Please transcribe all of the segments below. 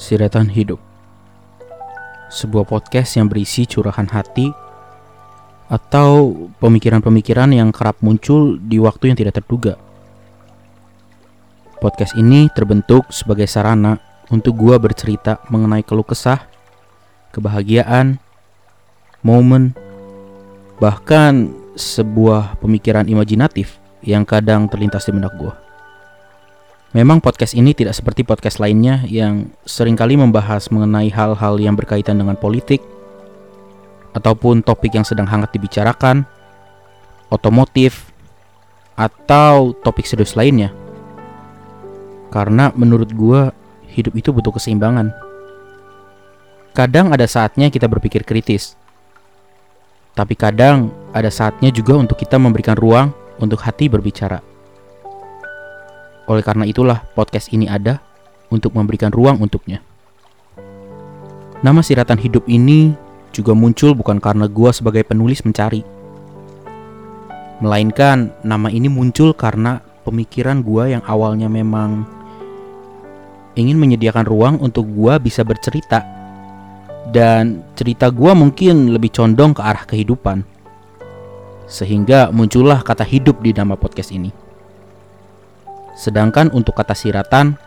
Siratan Hidup Sebuah podcast yang berisi curahan hati Atau pemikiran-pemikiran yang kerap muncul di waktu yang tidak terduga Podcast ini terbentuk sebagai sarana untuk gua bercerita mengenai keluh kesah, kebahagiaan, momen, bahkan sebuah pemikiran imajinatif yang kadang terlintas di benak gua. Memang podcast ini tidak seperti podcast lainnya yang sering kali membahas mengenai hal-hal yang berkaitan dengan politik ataupun topik yang sedang hangat dibicarakan, otomotif, atau topik serius lainnya. Karena menurut gua hidup itu butuh keseimbangan. Kadang ada saatnya kita berpikir kritis. Tapi kadang ada saatnya juga untuk kita memberikan ruang untuk hati berbicara. Oleh karena itulah podcast ini ada untuk memberikan ruang untuknya. Nama siratan hidup ini juga muncul bukan karena gua sebagai penulis mencari. Melainkan nama ini muncul karena pemikiran gua yang awalnya memang ingin menyediakan ruang untuk gua bisa bercerita. Dan cerita gua mungkin lebih condong ke arah kehidupan. Sehingga muncullah kata hidup di nama podcast ini. Sedangkan untuk kata siratan,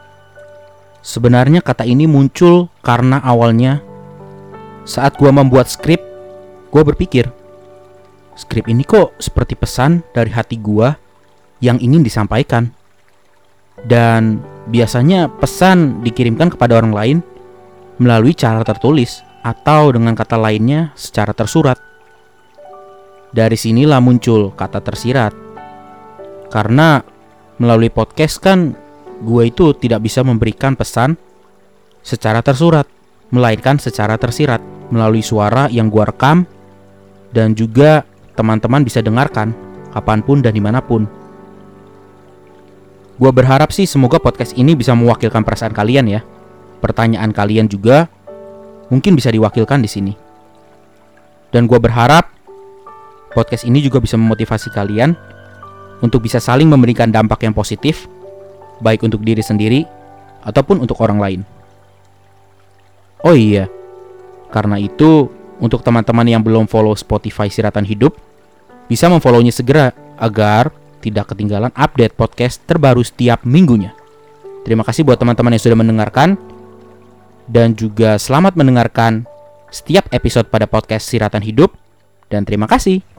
sebenarnya kata ini muncul karena awalnya saat gua membuat skrip, gua berpikir, skrip ini kok seperti pesan dari hati gua yang ingin disampaikan. Dan biasanya pesan dikirimkan kepada orang lain melalui cara tertulis atau dengan kata lainnya secara tersurat. Dari sinilah muncul kata tersirat. Karena melalui podcast kan gue itu tidak bisa memberikan pesan secara tersurat, melainkan secara tersirat melalui suara yang gue rekam dan juga teman-teman bisa dengarkan kapan pun dan di mana pun. Gue berharap sih semoga podcast ini bisa mewakilkan perasaan kalian ya. Pertanyaan kalian juga mungkin bisa diwakilkan di sini. Dan gue berharap podcast ini juga bisa memotivasi kalian untuk bisa saling memberikan dampak yang positif, baik untuk diri sendiri ataupun untuk orang lain. Oh iya, karena itu untuk teman-teman yang belum follow Spotify Siratan Hidup, bisa memfollownya segera agar tidak ketinggalan update podcast terbaru setiap minggunya. Terima kasih buat teman-teman yang sudah mendengarkan dan juga selamat mendengarkan setiap episode pada podcast Siratan Hidup dan terima kasih.